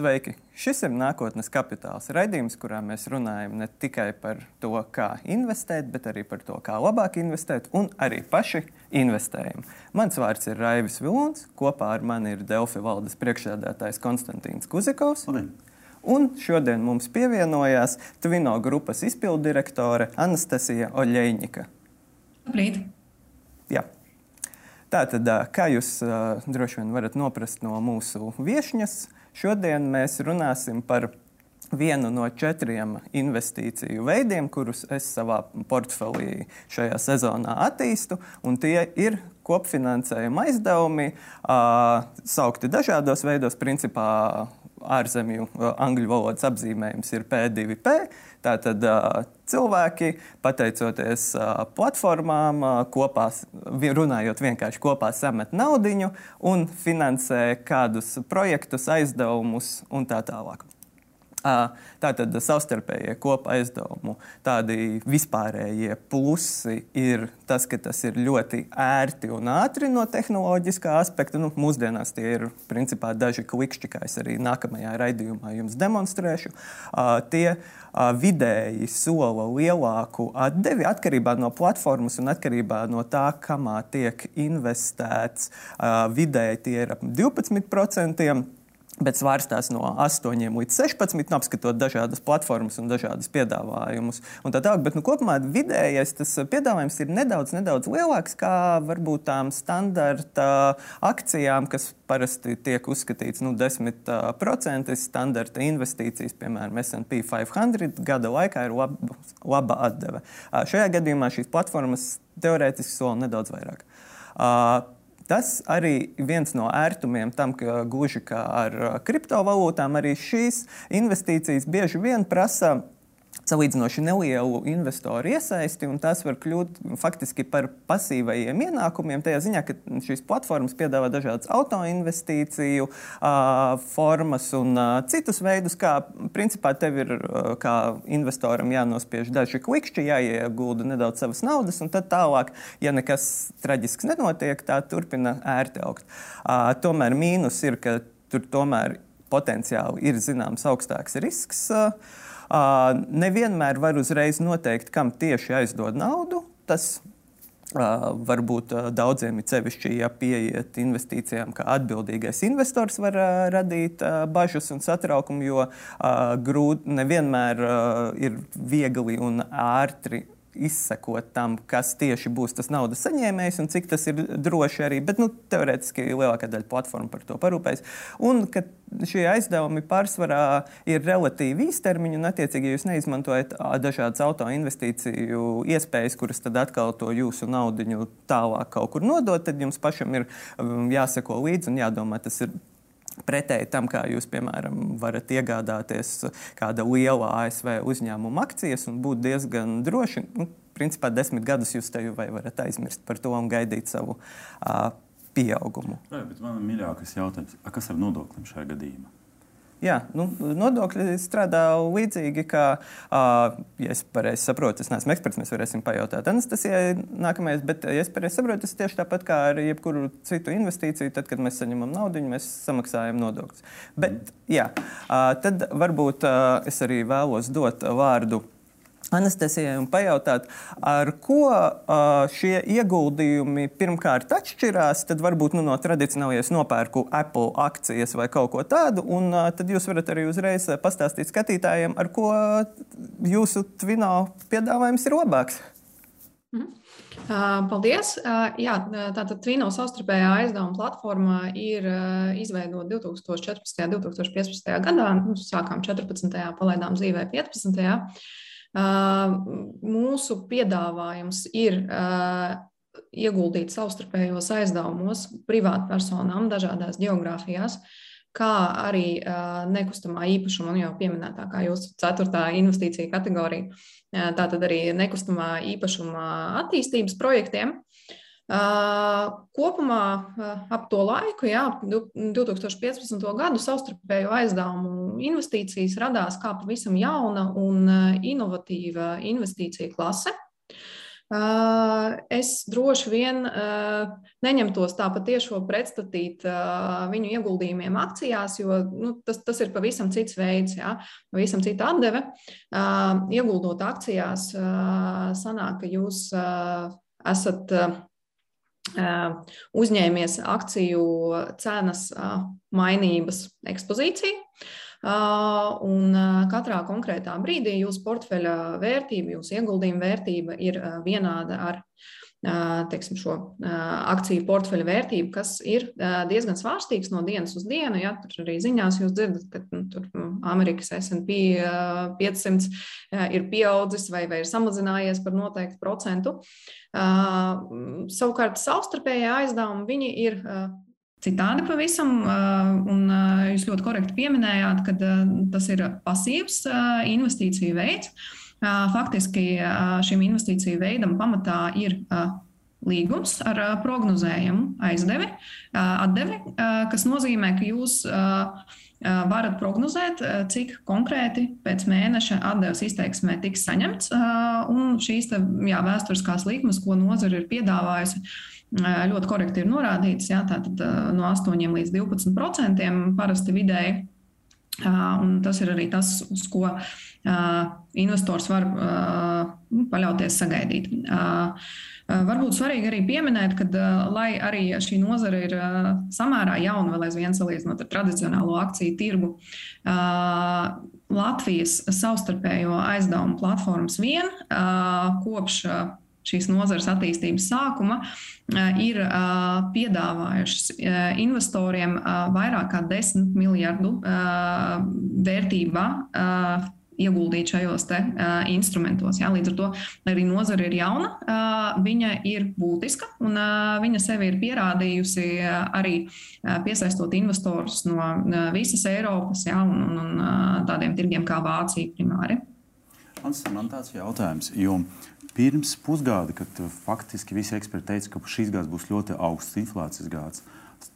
Sveiki! Šis ir nākotnes kapitāls raidījums, kurā mēs runājam ne tikai par to, kā investēt, bet arī par to, kā labāk investēt, un arī paši investējam. Mans vārds ir Raivis Vilons, kopā ar mani ir Delfi valdes priekšsēdētājs Konstantīns Kuzikovs. Labdien. Un šodien mums pievienojās Tvino grupas izpildirektore Anastasija Oļeņika. Labrīt! Jā. Tātad, kā jūs droši vien varat noprast no mūsu viesņas, Šodien mēs runāsim par vienu no četriem investīciju veidiem, kurus es savā portfelī šajā sezonā attīstu. Tie ir kopfinansējuma aizdevumi, uh, saukti dažādos veidos. Principā ārzemju angļu valodas apzīmējums ir P2P. Tātad uh, cilvēki, pateicoties uh, platformām, uh, kopā, runājot vienkārši kopā, samet naudu un finansē kādus projektus, aizdevumus un tā tālāk. Tātad savstarpējie kopā aizdevumu, tādi vispārējie plusi ir tas, ka tas ir ļoti ērti un ātri no tehnoloģiskā aspekta. Nu, mūsdienās tie ir principā daži klikšķi, kā es arī nākamajā raidījumā jums demonstrēšu. Tie vidēji sola lielāku atdevi atkarībā no platformas un atkarībā no tā, kamā tiek investēts. Vidēji tie ir ap 12% bet svārstās no 8 līdz 16, nu, apskatot dažādas platformas un dažādas piedāvājumus. Un tā tālāk, bet nu, kopumā vidējais tas piedāvājums ir nedaudz, nedaudz lielāks nekā varbūt tām standarta akcijām, kas parasti tiek uzskatīts nu, 10% standarta investīcijas, piemēram, SP 500 gada laikā ir laba, laba atdeve. Šajā gadījumā šīs platformas teorētiski sola nedaudz vairāk. Tas arī viens no ērtumiem tam, ka gluži kā ar kriptovalūtām, arī šīs investīcijas bieži vien prasa salīdzinoši nelielu investoru iesaisti, un tas var kļūt faktiski par pasīvajiem ienākumiem. Tajā ziņā, ka šīs platformas piedāvā dažādas autoinvestīciju uh, formas un uh, citus veidus, kā principā tev ir uh, kā investoram jānospiež daži klikšķi, jāiegulda nedaudz savas naudas, un tad tālāk, ja nekas traģisks nenotiek, tā turpina ērti augt. Uh, tomēr mīnus ir, ka tur tomēr potenciāli ir zināms augstāks risks. Uh, Nevienmēr var uzreiz noteikt, kam tieši aizdod naudu. Tas Uh, varbūt uh, daudziem ir sevišķi, ja pieiet investīcijām, ka atbildīgais investors var uh, radīt bažas un satraukumu, jo grūti nevienmēr ir viegli un ātri izsekot tam, kas tieši būs tas naudas saņēmējs un cik tas ir droši arī. Bet nu, teorētiski lielākā daļa platformu par to parūpējas. Un šie aizdevumi pārsvarā ir relatīvi īstermiņa, un, attiecīgi, ja jūs neizmantojat dažādas auto investīciju iespējas, kuras tad atkal to jūsu naudu tālāk kaut kur nodot, tad jums pašam ir jāseko līdzi un jādomā, tas ir Pretēji tam, kā jūs, piemēram, varat iegādāties kāda liela ASV uzņēmuma akcijas un būt diezgan droši, nu, principā desmit gadus jūs te jau varat aizmirst par to un gaidīt savu uh, pieaugumu. Jā, bet man ir mīļākais jautājums, kas ar nodokļiem šajā gadījumā? Jā, nu, nodokļi strādā līdzīgi, kā, uh, ja es pareizi saprotu, es neesmu eksperts, mēs varēsim pajautāt Anastasijai nākamais, bet, ja es pareizi saprotu, tas tieši tāpat kā ar jebkuru citu investīciju, tad, kad mēs saņemam naudu, mēs samaksājam nodokļus. Bet, jā, uh, tad varbūt uh, es arī vēlos dot vārdu Anastasijai un pajautāt, ar ko šie ieguldījumi pirmkārt atšķirās. Tad varbūt nu, no tradicionālajiem nopērku Apple akcijas vai kaut ko tādu. Un tad jūs varat arī uzreiz pastāstīt skatītājiem, ar ko jūsu Twino piedāvājums ir labāks. Mhm. Paldies! Jā, tātad Twino savstarpējā aizdevuma platforma ir izveidota 2014. un 2015. gadā. Mēs sākām 14. palaidām dzīvē 15. Mūsu piedāvājums ir ieguldīt savstarpējos aizdevumos privātpersonām dažādās geogrāfijās, kā arī nekustamā īpašuma, un jau pieminētākā jūsu ceturtā investīcija kategorija, tātad arī nekustamā īpašuma attīstības projektiem. Kopumā ap to laiku, jā, 2015. gadu, savstarpēju aizdevumu investīcijas radās kā pavisam jauna un inovatīva investīcija klase, Es droši vien neņemtos tā patiešo pretstatīt viņu ieguldījumiem akcijās, jo nu, tas, tas ir pavisam cits veids, jā, pavisam cita atdeve. Ieguldot akcijās, sanāk, ka jūs esat uzņēmies akciju cenas mainības ekspozīciju. Un katrā konkrētā brīdī jūsu portfeļa vērtība, jūsu ieguldījuma vērtība ir vienāda ar teiksim, šo akciju portfeļa vērtību, kas ir diezgan svārstīgs no dienas uz dienu. Ja, tur arī ziņās jūs dzirdat, ka nu, tur Amerikas SP 500 ir pieaudzis vai, vai ir samazinājies par noteiktu procentu. Savukārt savstarpējie aizdevumi viņi ir citādi pavisam. Un jūs ļoti korekti pieminējāt, ka tas ir pasīvs investīciju veids. Faktiski šim investīciju veidam pamatā ir līgums ar prognozējumu aizdevi, atdevi, kas nozīmē, ka jūs varat prognozēt, cik konkrēti pēc mēneša atdeves izteiksmē tiks saņemts. Un šīs te, jā, vēsturiskās likmes, ko nozara ir piedāvājusi, ļoti korekti ir norādīts. Jā, tātad no 8 līdz 12 procentiem parasti vidēji. Un tas ir arī tas, uz ko investors var paļauties sagaidīt. Varbūt svarīgi arī pieminēt, ka, lai arī šī nozara ir samērā jauna, vēl aizvien salīdzinot ar tradicionālo akciju tirgu, Latvijas savstarpējo aizdevumu platformas vien kopš šīs nozares attīstības sākuma ir piedāvājušas investoriem vairāk kā 10 miljardu vērtībā ieguldīt šajos te, uh, instrumentos. Jā. Līdz ar to arī nozara ir jauna, uh, viņa ir būtiska un uh, viņa sevi ir pierādījusi uh, arī uh, piesaistot investorus no uh, visas Eiropas jā, un, un, un uh, tādiem tirgiem kā Vācija primāri. Man tāds jautājums, jo Pirms pusgada, kad uh, faktiski visi eksperti teica, ka šis gads būs ļoti augsts inflācijas gads,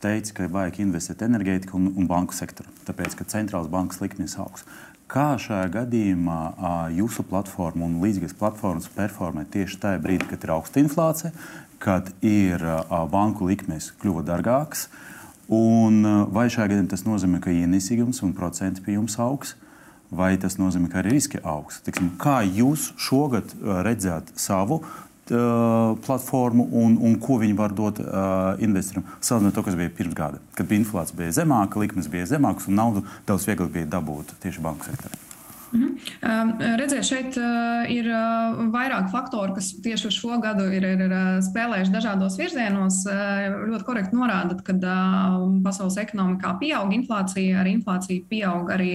teica, ka vajag investēt enerģētiku un, un banku sektoru, tāpēc, ka centrālās bankas likmes augs. Kā šajā gadījumā jūsu platforma un līdzīgas platformas performē tieši tajā brīdī, kad ir augsta inflācija, kad ir banku likmes kļuva dārgākas, un vai šajā gadījumā tas nozīmē, ka ienesīgums un procenti pie jums augs? Vai tas nozīmē, ka arī riski augsts? Tiksim, kā jūs šogad uh, redzat savu uh, platformu un, un ko viņi var dot uh, investoram? Salīdzinot to, kas bija pirms gada, kad bija inflācija bija zemāka, likmes bija zemākas un naudu daudz vieglāk bija dabūt tieši banku sektorā. Mhm. Redziet, šeit ir vairāk faktoru, kas tieši uz šo gadu ir, ir, ir spēlējuši dažādos virzienos. Ļoti korekti norādat, ka pasaules ekonomikā pieaug inflācija, ar inflāciju pieaug arī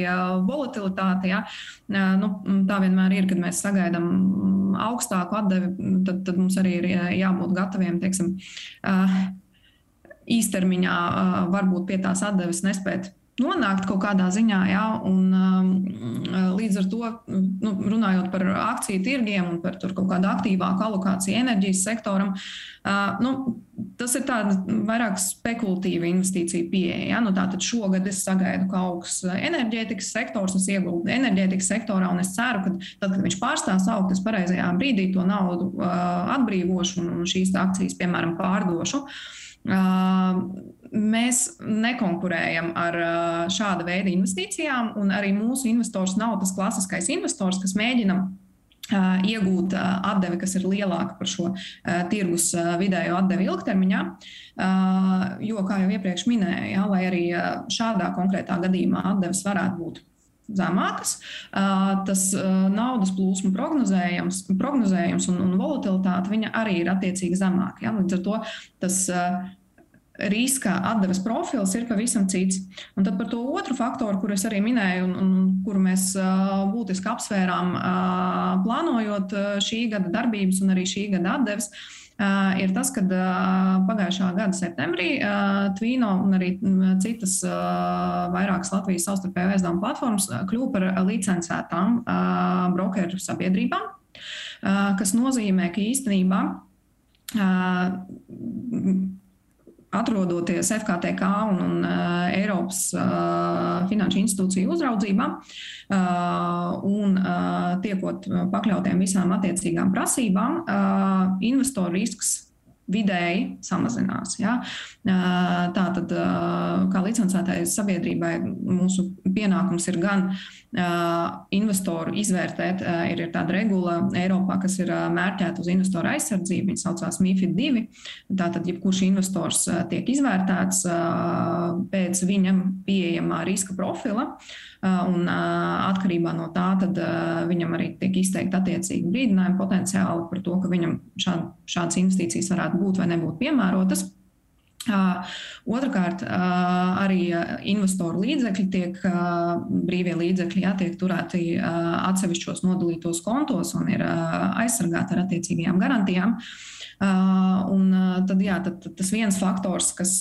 volatilitāte. Ja? Nu, tā vienmēr ir, kad mēs sagaidām augstāku atdevi, tad, tad mums arī ir jābūt gataviem, teiksim, īstermiņā varbūt pie tās atdeves nespēt nonākt kaut kādā ziņā. Ja, un, um, līdz ar to, nu, runājot par akciju tirgiem un par kaut kādu aktīvāku alokāciju enerģijas sektoram, uh, nu, tas ir tāds vairāk spekulatīva investīcija pieeja. Ja? Nu, tātad šogad es sagaidu, ka augs enerģētikas sektors, es ieguldu enerģētikas sektorā, un es ceru, ka tad, kad viņš pārstās augt, es pareizajā brīdī to naudu uh, atbrīvošu un šīs akcijas, piemēram, pārdošu. Uh, mēs nekonkurējam ar šāda veida investīcijām, un arī mūsu investors nav tas klasiskais investors, kas mēģina iegūt atdevi, kas ir lielāka par šo tirgus vidējo atdevi ilgtermiņā. Jo, kā jau iepriekš minēju, ja, lai arī šādā konkrētā gadījumā atdeves varētu būt zemākas, tas naudas plūsmu prognozējums, prognozējums un, un volatilitāte arī ir attiecīgi zemāka. Ja? Līdz ar to tas riska atdeves profils ir pavisam cits. Un tad par to otru faktoru, kur es arī minēju, un, un kuru mēs būtiski apsvērām, plānojot šī gada darbības un arī šī gada atdeves. Uh, ir tas, ka uh, pagājušā gada septembrī uh, Tvīno un arī citas vairākas Latvijas savstarpēju aizdevumu platformas kļuva par licencētām brokeru sabiedrībām, kas nozīmē, ka īstenībā atrodoties FKTK un, un uh, Eiropas uh, finanšu institūciju uzraudzībā uh, un uh, tiekot pakļautiem visām attiecīgām prasībām, uh, investoru risks vidēji samazinās. Ja? Tā tad, kā licencētāji sabiedrībai, mūsu pienākums ir gan investoru izvērtēt, ir, ir tāda regula Eiropā, kas ir mērķēta uz investoru aizsardzību, viņa saucās MIFID 2. Tātad, jebkurš investors tiek izvērtēts pēc viņam pieejamā riska profila. Un atkarībā no tā, tad viņam arī tiek izteikti attiecīgi brīdinājumi potenciāli par to, ka viņam šād, šādas investīcijas varētu būt vai nebūt piemērotas. Otrakārt, arī investoru līdzekļi tiek, brīvie līdzekļi, jā, tiek turēti atsevišķos nodalītos kontos un ir aizsargāti ar attiecīgajām garantijām. Un tad, jā, tad, tad tas viens faktors, kas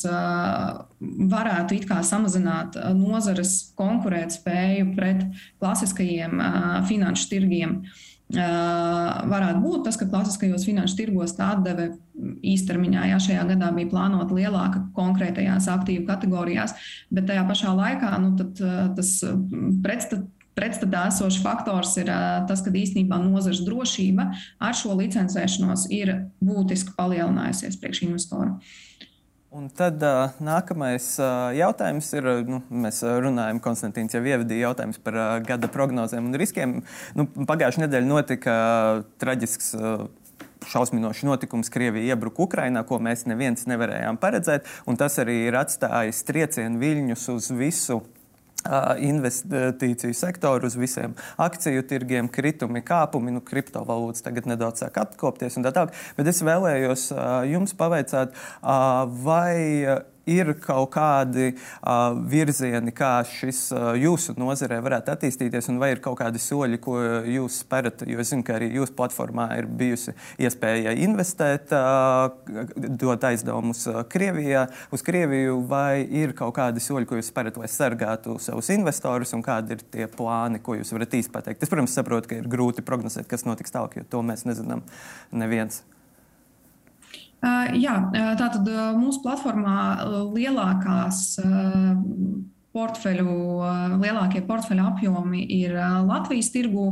varētu it kā samazināt nozares konkurētspēju pret klasiskajiem finanšu tirgiem, varētu būt tas, ka klasiskajos finanšu tirgos tā atdeve īstermiņā, ja šajā gadā bija plānota lielāka konkrētajās aktīvu kategorijās, bet tajā pašā laikā nu, tas pretstat, pretstatā esošs faktors ir tas, ka īstenībā nozares drošība ar šo licencēšanos ir būtiski palielinājusies priekš investoru. Un tad uh, nākamais uh, jautājums ir, nu, mēs runājam, Konstantīns jau ievadīja jautājumus par uh, gada prognozēm un riskiem. Nu, Pagājušajā nedēļā notika uh, traģisks. Uh, Šausminošs notikums Krievija iebruka Ukrajinā, ko mēs neviens nevarējām paredzēt. Tas arī ir atstājis triecienu viļņus uz visu investīciju sektoru, uz visiem akciju tirgiem, kritumi, kāpumi, nu, kriptovalūtas tagad nedaudz sāk atkopties un tā tālāk. Bet es vēlējos jums pavaicāt, vai ir kaut kādi uh, virzieni, kā šis uh, jūsu nozarē varētu attīstīties, un vai ir kaut kādi soļi, ko jūs sperat? Jo es zinu, ka arī jūsu platformā ir bijusi iespēja investēt, uh, dot aizdevumus Krievijā, uz Krieviju, vai ir kaut kādi soļi, ko jūs sperat, lai sargātu savus investorus, un kādi ir tie plāni, ko jūs varat īsti pateikt? Es, protams, saprotu, ka ir grūti prognozēt, kas notiks tālāk, jo to mēs nezinām neviens. Jā, tātad mūsu platformā lielākās portfeļu, lielākie portfeļu apjomi ir Latvijas tirgu,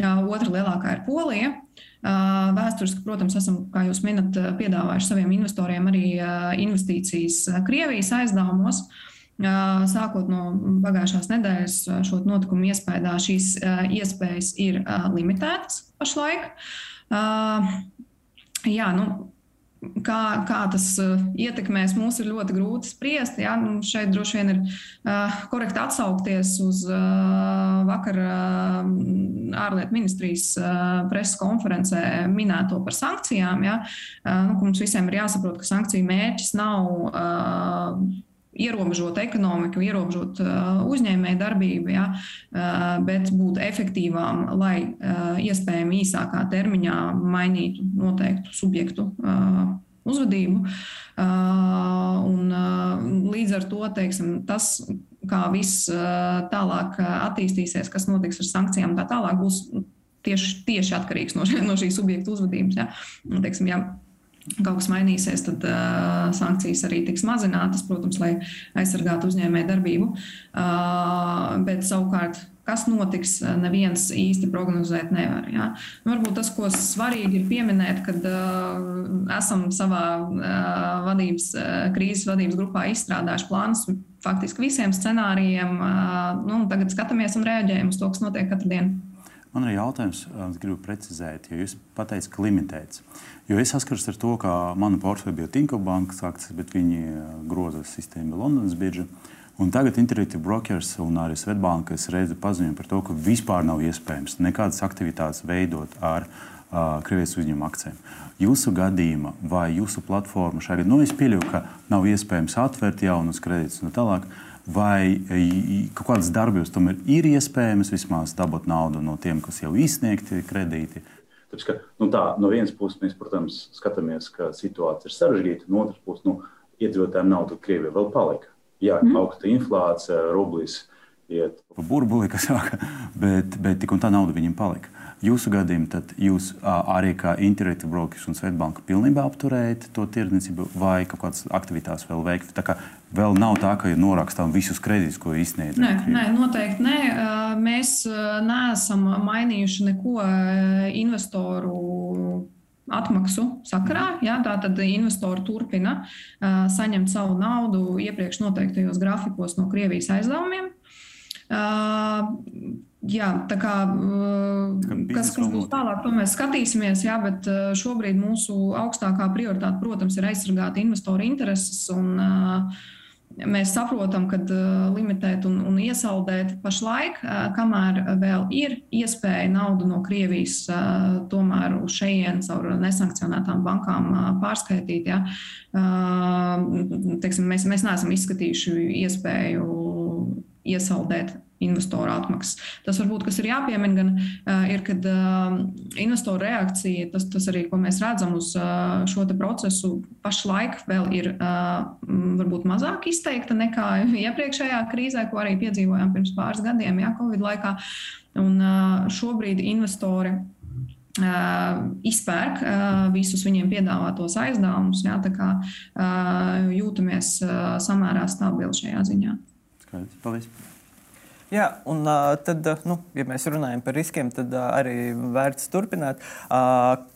otra lielākā ir Polija. Vēsturiski, protams, esam, kā jūs minat, piedāvājuši saviem investoriem arī investīcijas Krievijas aizdevumos. Sākot no pagājušās nedēļas šo notikumu iespējā, šīs iespējas ir limitētas pašlaik. Jā, nu, Kā, kā tas uh, ietekmēs mūs, ir ļoti grūti spriest. Ja? Nu, šeit droši vien ir uh, korekti atsaukties uz uh, vakar uh, ārlietu ministrijas uh, preses konferencē minēto par sankcijām. Ja? Uh, nu, mums visiem ir jāsaprot, ka sankciju mērķis nav. Uh, ierobežot ekonomiku, ierobežot uh, uzņēmēju darbību, ja, uh, bet būt efektīvām, lai uh, iespējami īsākā termiņā mainītu noteiktu subjektu uzvedību. Un, līdz ar to teiksim, tas, kā viss tālāk attīstīsies, kas notiks ar sankcijām, tā tālāk būs tieši, tieši atkarīgs no, no šīs subjektu uzvedības. Ja. Un, teiksim, ja kaut kas mainīsies, tad uh, sankcijas arī tiks mazinātas, protams, lai aizsargātu uzņēmēju darbību. Uh, bet savukārt, kas notiks, neviens īsti prognozēt nevar. Ja? Nu, varbūt tas, ko svarīgi ir pieminēt, kad uh, esam savā uh, vadības, uh, krīzes vadības grupā izstrādājuši plānus faktiski visiem scenārijiem. Uh, nu, tagad skatāmies un reaģējam uz to, kas notiek katru dienu. Man ir jautājums, kas gribu precizēt, jo jūs pateicāt, ka limitēts. Jo es saskaros ar to, ka mana portfeļa bija Tinko bankas akcijas, bet viņi groza sistēmu Londonas birža. Un tagad Interactive Brokers un arī Svetbanka redzu paziņojumu par to, ka vispār nav iespējams nekādas aktivitātes veidot ar uh, Krievijas uzņēmuma akcijiem. Jūsu gadījumā vai jūsu platforma šajā gadījumā, nu, es pieļauju, ka nav iespējams atvērt jaunus kredītus un tā tālāk vai kaut kādas darbības tomēr ir iespējams vismaz dabūt naudu no tiem, kas jau izsniegti kredīti. Tāpēc, ka, nu tā, no vienas puses mēs, protams, skatāmies, ka situācija ir sarežģīta, no otras puses, nu, iedzīvotājiem nauda Krievijā vēl palika. Jā, mm. augsta inflācija, rublis iet. Pa burbuli, kas sāka, bet, bet tik un tā nauda viņiem palika. Jūsu gadījumā tad jūs arī kā Interreta brokers un Svetbanka pilnībā apturējat to tirdzniecību vai kaut kādas aktivitātes vēl veikt? Tā kā vēl nav tā, ka norakstām visus kredītus, ko izsniedzam. Nē, nē, noteikti nē. Mēs neesam mainījuši neko investoru atmaksu sakarā. Ja, Tātad investori turpina uh, saņemt savu naudu iepriekš noteiktajos grafikos no Krievijas aizdevumiem. Uh, jā, tā kā, uh, kas, kas būs tālāk, to mēs skatīsimies. Jā, bet uh, šobrīd mūsu augstākā prioritāte, protams, ir aizsargāt investoru intereses. Un, uh, Mēs saprotam, ka limitēt un, un iesaldēt pašlaik, kamēr vēl ir iespēja naudu no Krievijas tomēr uz šejienes caur nesankcionētām bankām pārskaitīt. Ja. Teiksim, mēs, mēs neesam izskatījuši iespēju iesaldēt investoru atmaksas. Tas varbūt, kas ir jāpiemina, gan uh, ir, kad uh, investoru reakcija, tas, tas arī, ko mēs redzam uz uh, šo procesu, pašlaik vēl ir uh, varbūt mazāk izteikta nekā iepriekšējā krīzē, ko arī piedzīvojām pirms pāris gadiem, jā, Covid laikā. Un uh, šobrīd investori izpērk visus viņiem piedāvātos aizdevumus. Tā kā jūtamies samērā stabili šajā ziņā. Skaidrs. Paldies! Jā, un tad, nu, ja mēs runājam par riskiem, tad arī vērts turpināt.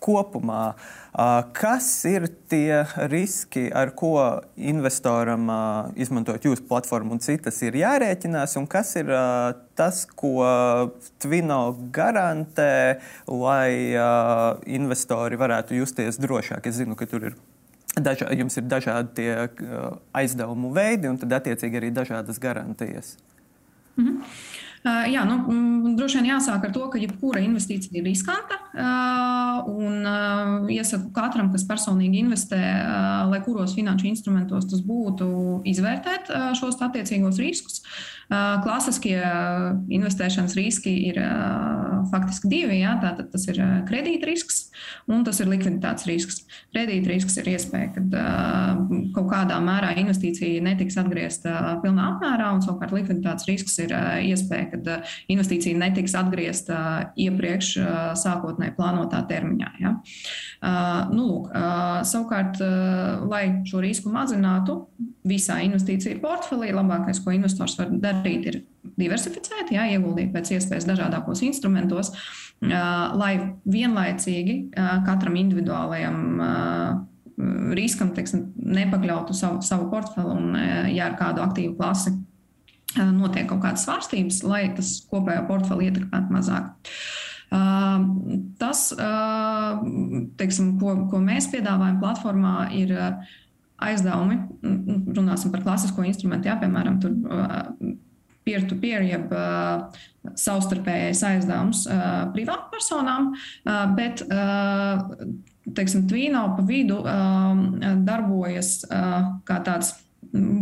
Kopumā, kas ir tie riski, ar ko investoram, izmantojot jūsu platformu un citas, ir jārēķinās, un kas ir tas, ko Twino garantē, lai investori varētu justies drošāk? Es zinu, ka tur ir. Dažā, jums ir dažādi tie, uh, aizdevumu veidi, un attiecīgi arī dažādas garantijas. Mm -hmm. Uh, jā, nu, droši vien jāsāk ar to, ka jebkura investīcija ir riskanta. Uh, un uh, iesaku katram, kas personīgi investē, lai kuros finanšu instrumentos tas būtu, izvērtēt šos attiecīgos riskus. Klasiskie investēšanas riski ir faktiski divi. Jā, tātad tas ir kredīta risks un tas ir likviditātes risks. Kredīta risks ir iespēja, ka kaut kādā mērā investīcija netiks atgriezta pilnā apmērā, un savukārt likviditātes risks ir iespēja, ka investīcija netiks atgriezta iepriekš sākotnēji plānotā termiņā. Ja? Nu, lūk, savukārt, lai šo risku mazinātu, visā investīciju portfelī labākais, ko investors var darīt, ir diversificēt, jā, ieguldīt pēc iespējas dažādākos instrumentos, lai vienlaicīgi katram individuālajam riskam teiksim, nepakļautu savu, savu portfeli un, ja ar kādu aktīvu klasi notiek kaut kādas svārstības, lai tas kopējo portfeli ietekmētu mazāk. Tas, teiksim, ko, ko mēs piedāvājam platformā, ir aizdevumi. Runāsim par klasisko instrumentu, jā, piemēram, tur, peer-to-peer, -peer, jeb uh, savstarpējais aizdevums uh, privātpersonām, uh, bet teiksim, Twino pa vidu darbojas kā tāds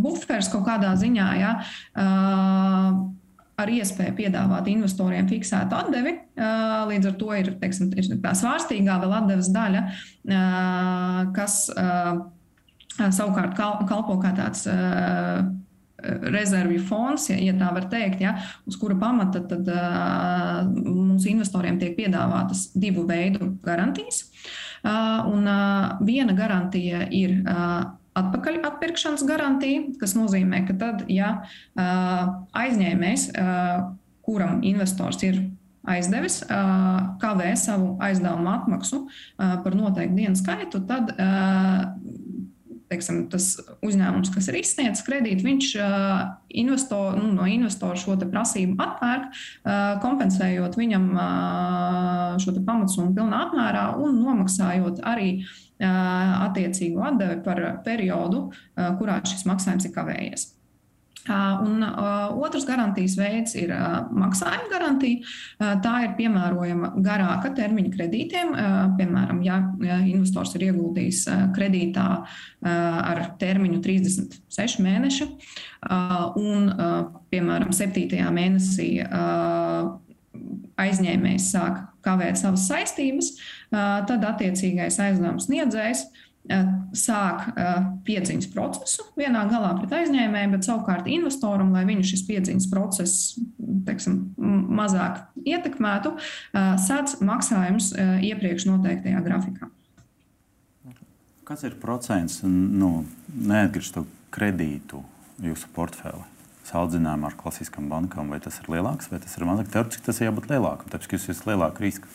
buferis kaut kādā ziņā. Ja, ar iespēju piedāvāt investoriem fiksētu atdevi. Līdz ar to ir, teiksim, ir tā svārstīgā vēl atdeves daļa, kas savukārt kalpo kā tāds rezervju fonds, ja, ja tā var teikt, ja, uz kura pamata tad, uh, mums investoriem tiek piedāvātas divu veidu garantijas. Uh, un, uh, viena garantija ir uh, atpakaļ atpirkšanas garantija, kas nozīmē, ka tad, ja uh, aizņēmējs, uh, kuram investors ir aizdevis, uh, kavē savu aizdevumu atmaksu par noteiktu dienu skaitu, tad teiksim, tas uzņēmums, kas ir izsniedzis kredītu, viņš investor, nu, no investora šo prasību atpērk, kompensējot viņam šo pamatsummu pilnā apmērā un nomaksājot arī attiecīgu atdevi par periodu, kurā šis maksājums ir kavējies. Un otrs garantijas veids ir maksājuma garantija. Tā ir piemērojama garāka termiņa kredītiem. Piemēram, ja, investors ir ieguldījis kredītā ar termiņu 36 mēneši, un, piemēram, 7. mēnesī aizņēmējs sāk kavēt savas saistības, tad attiecīgais aizdevums sniedzējs sāk piedziņas procesu vienā galā pret aizņēmēju, bet savukārt investoram, lai viņu šis piedziņas process teiksim, mazāk ietekmētu, sāc maksājums iepriekš noteiktajā grafikā. Kas ir procents no neatgriezto kredītu jūsu portfeli? Salīdzinājumā ar klasiskām bankām, vai tas ir lielāks vai tas ir mazāk? Teorētiski tas ir jābūt lielākam, tāpēc, ka jūs esat lielāka riska.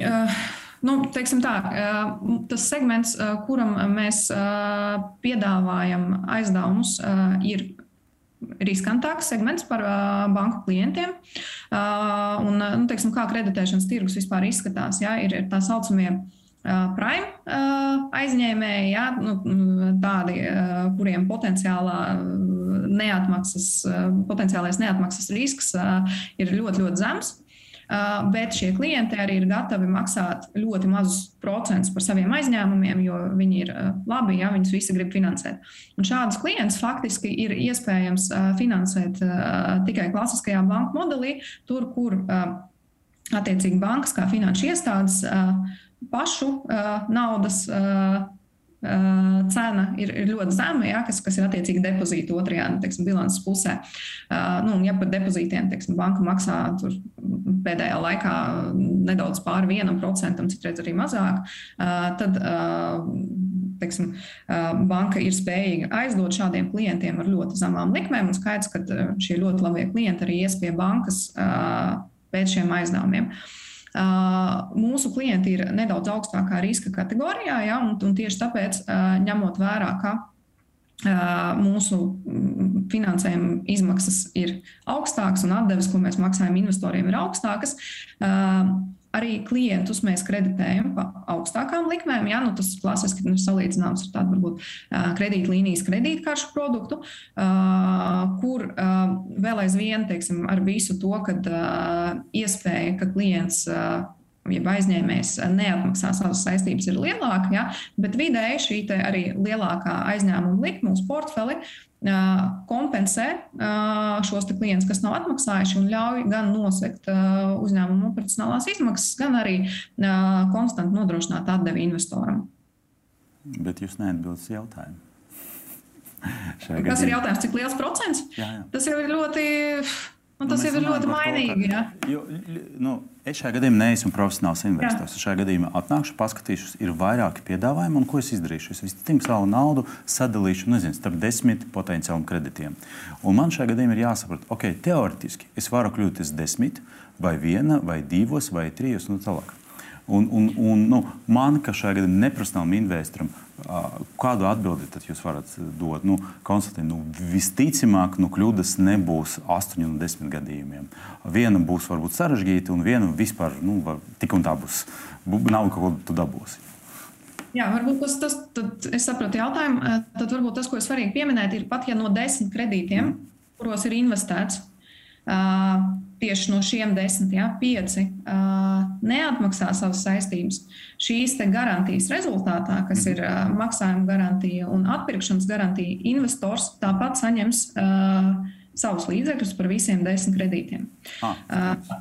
Uh, Nu, tā, tas segments, kuram mēs piedāvājam aizdevumus, ir riskantāks segments par banku klientiem. Un, nu, teiksim, kā kreditēšanas tirgus vispār izskatās, ja, ir, ir tā saucamie prime aizņēmēji, ja, nu, tādi, kuriem potenciālā neatmaksas, potenciālais neatmaksas risks ir ļoti, ļoti zems. Uh, bet šie klienti arī ir gatavi maksāt ļoti mazus procentus par saviem aizņēmumiem, jo viņi ir labi, ja viņus visi grib finansēt. Un šādus klientus faktiski ir iespējams finansēt tikai klasiskajā banku modelī, tur, kur attiecīgi bankas kā finanšu iestādes pašu naudas Uh, cena ir, ir ļoti zema, ja, kas, kas ir attiecīgi depozīta otrajā nu, teiksim, bilances pusē. Uh, nu, ja par depozītiem teiksim, banka maksā pēdējā laikā nedaudz pāri vienam procentam, citreiz arī mazāk, uh, tad teiksim, banka ir spējīga aizdot šādiem klientiem ar ļoti zemām likmēm. Skaidrs, ka šie ļoti labie klienti arī ies pie bankas pēc šiem aizdevumiem. Uh, Mūsu klienti ir nedaudz augstākā riska kategorijā, ja, un, un tieši tāpēc, ņemot vērā, ka mūsu finansējuma izmaksas ir augstākas un atdeves, ko mēs maksājam investoriem, ir augstākas arī klientus mēs kreditējam pa augstākām likmēm. Ja? Nu, tas klasiski ir salīdzināms ar tādu varbūt kredītlīnijas kredītkaršu produktu, kur vēl aizvien teiksim, ar visu to, ka iespēja, ka klients ja aizņēmējs neatmaksā savas saistības, ir lielāka, ja? bet vidēji šī arī lielākā aizņēmuma likme uz portfeli kompensē šos klientus, kas nav atmaksājuši, un ļauj gan nosegt uzņēmuma operacionālās izmaksas, gan arī konstanti nodrošināt atdevi investoram. Bet jūs neatbildat jautājumu. Kas ir jautājums, cik liels procents? Jā, jā. Tas jau ir ļoti Un tas jau ir ļoti mainīgi. To, ka, jo, nu, es šajā gadījumā neesmu profesionāls investors. Jā. Šajā gadījumā atnākšu, paskatīšos, ir vairāki piedāvājumi, un ko es izdarīšu. Es visticamāk savu naudu sadalīšu nezinu, starp desmit potenciāliem kreditiem. Un man šajā gadījumā ir jāsaprot, ok, teorētiski es varu kļūt par desmit, vai viena, vai divos, vai trijos un tālāk. Un, un, un, nu, man, kā šajā gadījumā neprofesionālam investoram, kādu atbildi jūs varat dot? Nu, Konstatēt, nu, visticamāk, nu, kļūdas nebūs 8 no 10 gadījumiem. Viena būs varbūt sarežģīta, un viena vispār nu, var, tik un tā būs. Nav kaut ko tu dabūsi. Jā, varbūt tas, tas tad, es saprotu jautājumu. Tad varbūt tas, ko es svarīgi pieminēt, ir pat ja no desmit kredītiem, mm. kuros ir investēts, uh, tieši no šiem desmit, ja, pieci uh, neatmaksā savas saistības. Šīs garantijas rezultātā, kas ir uh, maksājuma garantija un atpirkšanas garantija, investors tāpat saņems uh, savus līdzekļus par visiem desmit kredītiem. Ah, uh,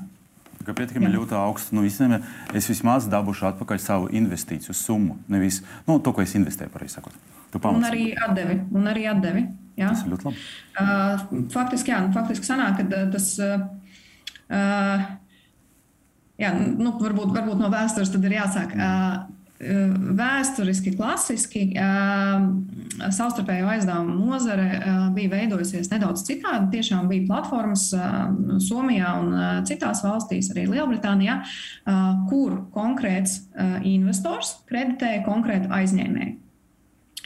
ka pietiekami ļoti augsts. Nu, visiem, es vismaz dabūšu atpakaļ savu investīciju summu. Nevis nu, to, ko es investēju, pareizi sakot. Un arī atdevi. Un arī atdevi jā. Tas ir ļoti labi. Uh, faktiski, jā, nu, faktiski sanāk, ka tas. Uh, jā, nu, varbūt, varbūt no vēstures tad ir jāsāk. Vēsturiski, klasiski savstarpējo aizdevumu nozare bija veidojusies nedaudz citādi. Tiešām bija platformas Somijā un citās valstīs, arī Lielbritānijā, kur konkrēts investors kreditēja konkrētu aizņēmēju.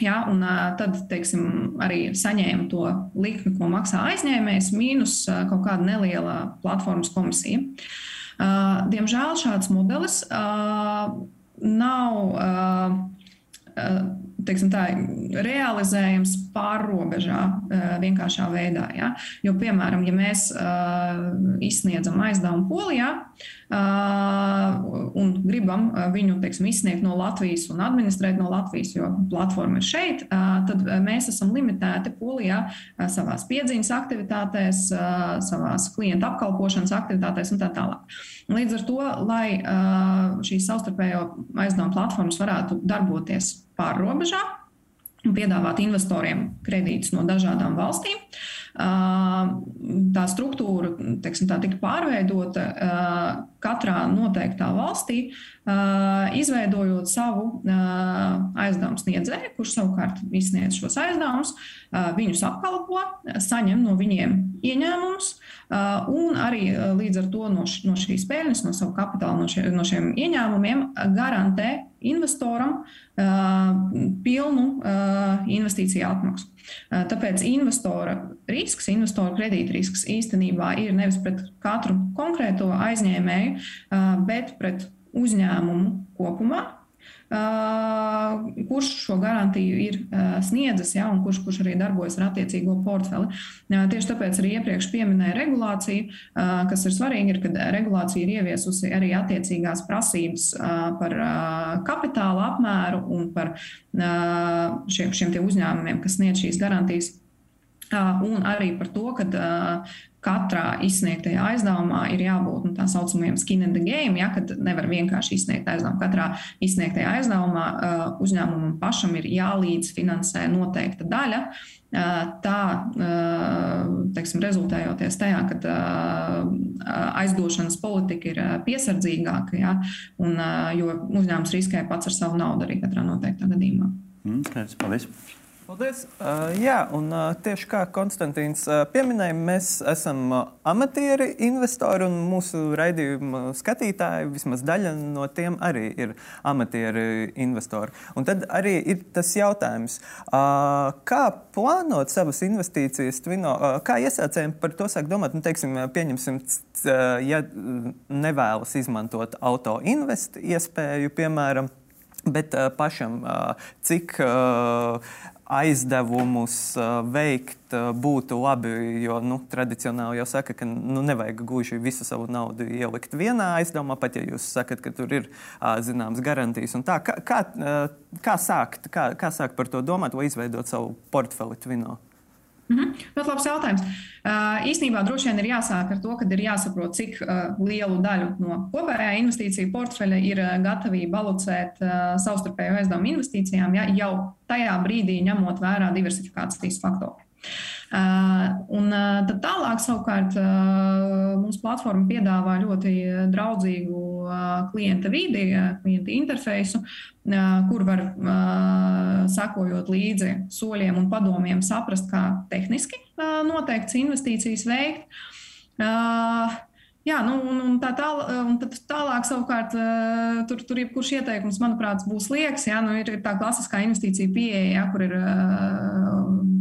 Ja, un tad teiksim, arī saņēma to likmi, ko maksā aizņēmējs, mīnus kaut kāda neliela platformas komisija. Diemžēl šāds modelis nav teiksim, tā, realizējams pārrobežā vienkāršā veidā. Ja? Jo, piemēram, ja mēs izsniedzam aizdevumu Polijā un gribam viņu teiksim, izsniegt no Latvijas un administrēt no Latvijas, jo platforma ir šeit, tad mēs esam limitēti Polijā savās piedziņas aktivitātēs, savās klienta apkalpošanas aktivitātēs un tā tālāk. Līdz ar to, lai šīs savstarpējo aizdevumu platformas varētu darboties pārrobežā un piedāvāt investoriem kredītus no dažādām valstīm. Tā struktūra teiksim, tā, tika pārveidota katrā noteiktā valstī, izveidojot savu aizdevumu sniedzēju, kurš savukārt izsniedz šos aizdevumus, viņus apkalpo, saņem no viņiem ieņēmumus un arī līdz ar to no, no šīs peļņas, no savu kapitālu, no, šie, no šiem ieņēmumiem garantē investoram pilnu investīciju atmaksu. Tāpēc investora risks, investora kredīta risks īstenībā ir nevis pret katru konkrēto aizņēmēju, bet pret uzņēmumu kopumā, Uh, kurš šo garantiju ir uh, sniedzis, ja, un kurš, kurš arī darbojas ar attiecīgo portfeli. Uh, tieši tāpēc arī iepriekš pieminēja regulāciju, kas ir svarīgi, ir, ka regulācija ir ieviesusi arī attiecīgās prasības par kapitāla apmēru un par šiem, šiem uzņēmumiem, kas sniedz šīs garantijas. Un arī par to, ka katrā izsniegtajā aizdevumā ir jābūt nu, tā saucamajam skin in the game, ja, kad nevar vienkārši izsniegt aizdevumu. Katrā izsniegtajā aizdevumā uh, uzņēmumam pašam ir jālīdzfinansē noteikta daļa. Uh, tā uh, teiksim, rezultējoties tajā, ka aizdošanas politika ir piesardzīgāka, ja, un, jo uzņēmums riskē pats ar savu naudu arī katrā noteiktā gadījumā. Mm, paldies! Paldies! Uh, jā, un uh, tieši kā Konstantīns uh, pieminēja, mēs esam uh, amatieri investori, un mūsu raidījuma skatītāji, vismaz daļa no tiem arī ir amatieri investori. Un tad arī ir tas jautājums, uh, kā plānot savas investīcijas, tvino, uh, kā iesācējiem par to sāk domāt, nu, teiksim, pieņemsim, ja nevēlas izmantot auto investu iespēju, piemēram, bet uh, pašam uh, cik uh, aizdevumus veikt būtu labi. Jo nu, tradicionāli jau saka, ka nu, nevajag gluži visu savu naudu ielikt vienā aizdevumā, pat ja jūs sakat, ka tur ir zināmas garantijas. Tā, kā, kā, kā, sākt, kā, kā sākt par to domāt, vai izveidot savu portfeli Twino? -hmm. Ļoti labs jautājums. Īsnībā droši vien ir jāsāk ar to, ka ir jāsaprot, cik lielu daļu no kopējā investīciju portfeļa ir gatavība alocēt uh, savstarpēju aizdevumu investīcijām, ja jau tajā brīdī ņemot vērā diversifikācijas faktoru. Uh, un uh, tad tālāk, savukārt, uh, mums platforma piedāvā ļoti draudzīgu klienta vidi, klienta interfeisu, kur var, sakojot līdzi soļiem un padomiem, saprast, kā tehniski noteikts investīcijas veikt. Jā, nu, un, un tā tāl, un tālāk, savukārt, tur, tur jebkurš ieteikums, manuprāt, būs liekas. Jā, nu, ir, ir tā klasiskā investīcija pieeja, jā, kur ir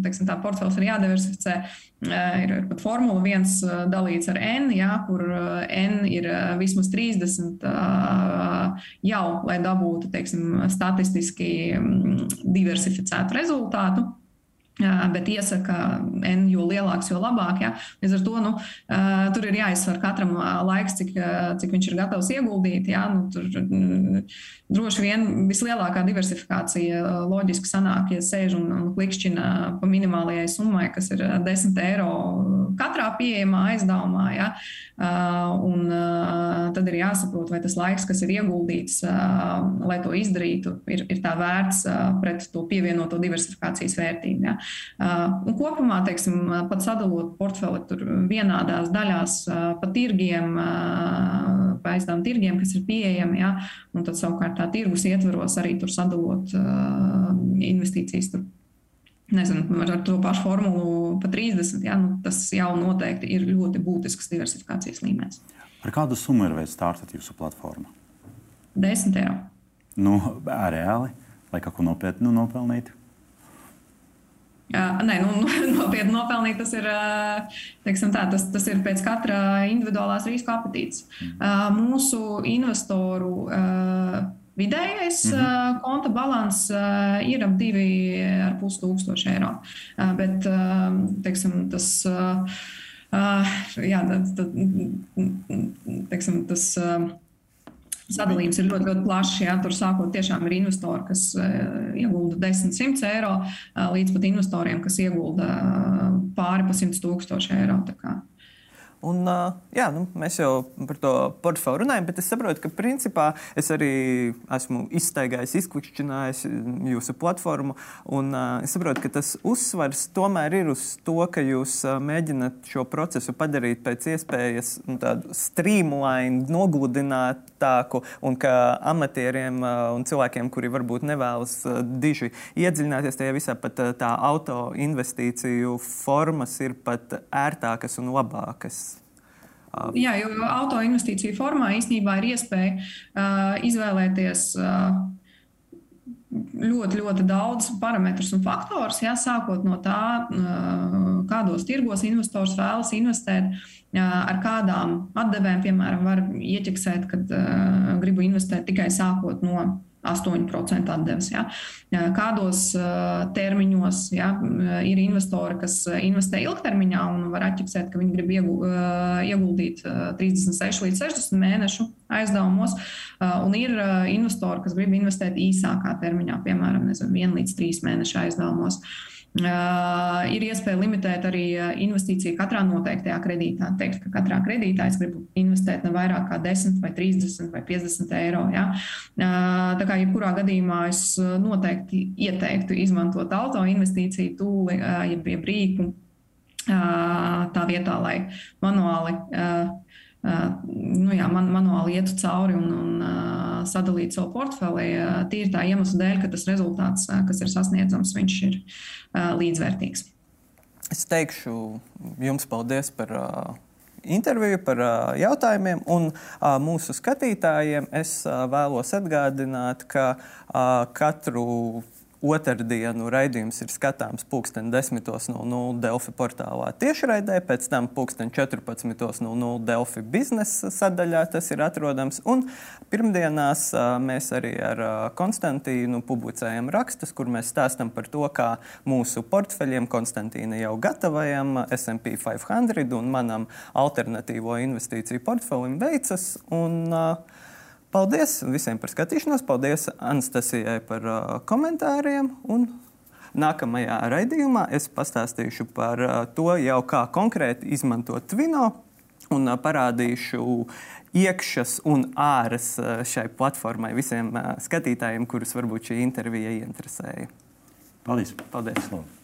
teiksim, tā portfels ir jādiversificē. Ir, ir pat formula viens dalīts ar N, jā, kur N ir vismaz 30 jau, lai dabūtu teiksim, statistiski diversificētu rezultātu. Bet iesaka, N, jo lielāks, jo labāk. Ja? Līdz ar to nu, tur ir jāizsver katram laiks, cik, cik viņš ir gatavs ieguldīt. Ja? Nu, tur droši vien vislielākā diversifikācija loģiski sanāk, ja sēž un, un klikšķina pa minimālajai summai, kas ir 10 eiro katrā pieejamā aizdevumā. Ja? Un tad ir jāsaprot, vai tas laiks, kas ir ieguldīts, lai to izdarītu, ir, ir tā vērts pret to pievienoto diversifikācijas vērtību. Ja? Un kopumā, teiksim, pat sadalot portfeli vienādās daļās pa tirgiem, pa aizdevuma tirgiem, kas ir pieejami, ja? un tad savukārt tā tirgus ietveros arī tur sadalot investīcijas. Tur nezinu, ar to pašu formulu pa 30, ja, nu, tas jau noteikti ir ļoti būtisks diversifikācijas līmenis. Ar kādu summu ir veids startēt jūsu platformā? 10 eiro. Nu, reāli, lai kaut ko nopietnu nopelnītu? Nē, nu, nopietni nopelnīt tas ir, tā, tas, tas ir pēc katra individuālās riska apetītes. Mm. Mūsu investoru vidējais -hmm. konta balans ir ap 2,5 tūkstoši eiro. Bet teiksim, tas, jā, tad, teiksim, tas Sadalījums ir ļoti, ļoti plašs. Jā, tur sākot tiešām ir investori, kas uh, iegulda 10, 100 eiro, uh, līdz pat investoriem, kas iegulda uh, pāri pa 100 tūkstoši eiro. Un, jā, nu, mēs jau par to portfeli runājam, bet es saprotu, ka principā es arī esmu izstaigājis, izklikšķinājis jūsu platformu. Un, es saprotu, ka tas uzsvars tomēr ir uz to, ka jūs mēģināt šo procesu padarīt pēc iespējas nu, streamline, nogludinātāku, un ka amatieriem un cilvēkiem, kuri varbūt nevēlas diži iedziļināties tajā visā, pat tā auto investīciju formas ir pat ērtākas un labākas. Jā, jo auto investīciju formā īstenībā ir iespēja uh, izvēlēties. Uh, ļoti, ļoti daudz parametrus un faktorus, jā, sākot no tā, kādos tirgos investors vēlas investēt, ar kādām atdevēm, piemēram, var ieķeksēt, kad gribu investēt tikai sākot no 8% atdeves. Ja. Kādos termiņos ja, ir investori, kas investē ilgtermiņā un var atķipsēt, ka viņi grib ieguldīt 36 līdz 60 mēnešu aizdevumos, un ir investori, kas grib investēt īsākā termiņā, piemēram, 1 līdz 3 mēnešu aizdevumos. Uh, ir iespēja limitēt arī investīciju katrā noteiktajā kredītā. Teikt, ka katrā kredītā es gribu investēt ne vairāk kā 10, vai 30 vai 50 eiro. Ja? Uh, tā kā jebkurā gadījumā es noteikti ieteiktu izmantot auto investīciju tūli, uh, jeb, jeb rīku tā vietā, lai manuāli nu, jā, man, manuāli ietu cauri un, un uh, sadalītu savu portfeli. Uh, tīri tā iemesla dēļ, ka tas rezultāts, kas ir sasniedzams, viņš ir līdzvērtīgs. Es teikšu jums paldies par uh, interviju, par uh, jautājumiem. Un uh, mūsu skatītājiem es uh, vēlos atgādināt, ka uh, katru Otradienu raidījums ir skatāms pulksten 10.00 Delfi portālā tiešraidē, pēc tam pulksten 14.00 Delfi biznesa sadaļā tas ir atrodams. Un pirmdienās mēs arī ar Konstantīnu publicējam rakstus, kur mēs stāstam par to, kā mūsu portfeļiem Konstantīna jau gatavajam SP 500 un manam alternatīvo investīciju portfelim veicas. Un, uh, Paldies visiem par skatīšanos, paldies Anastasijai par uh, komentāriem. Nākamajā raidījumā es pastāstīšu par uh, to, jau kā konkrēti izmantot Twino un uh, parādīšu iekšas un āras uh, šai platformai visiem uh, skatītājiem, kurus varbūt šī intervija ieinteresēja. Paldies! Paldies. Paldies.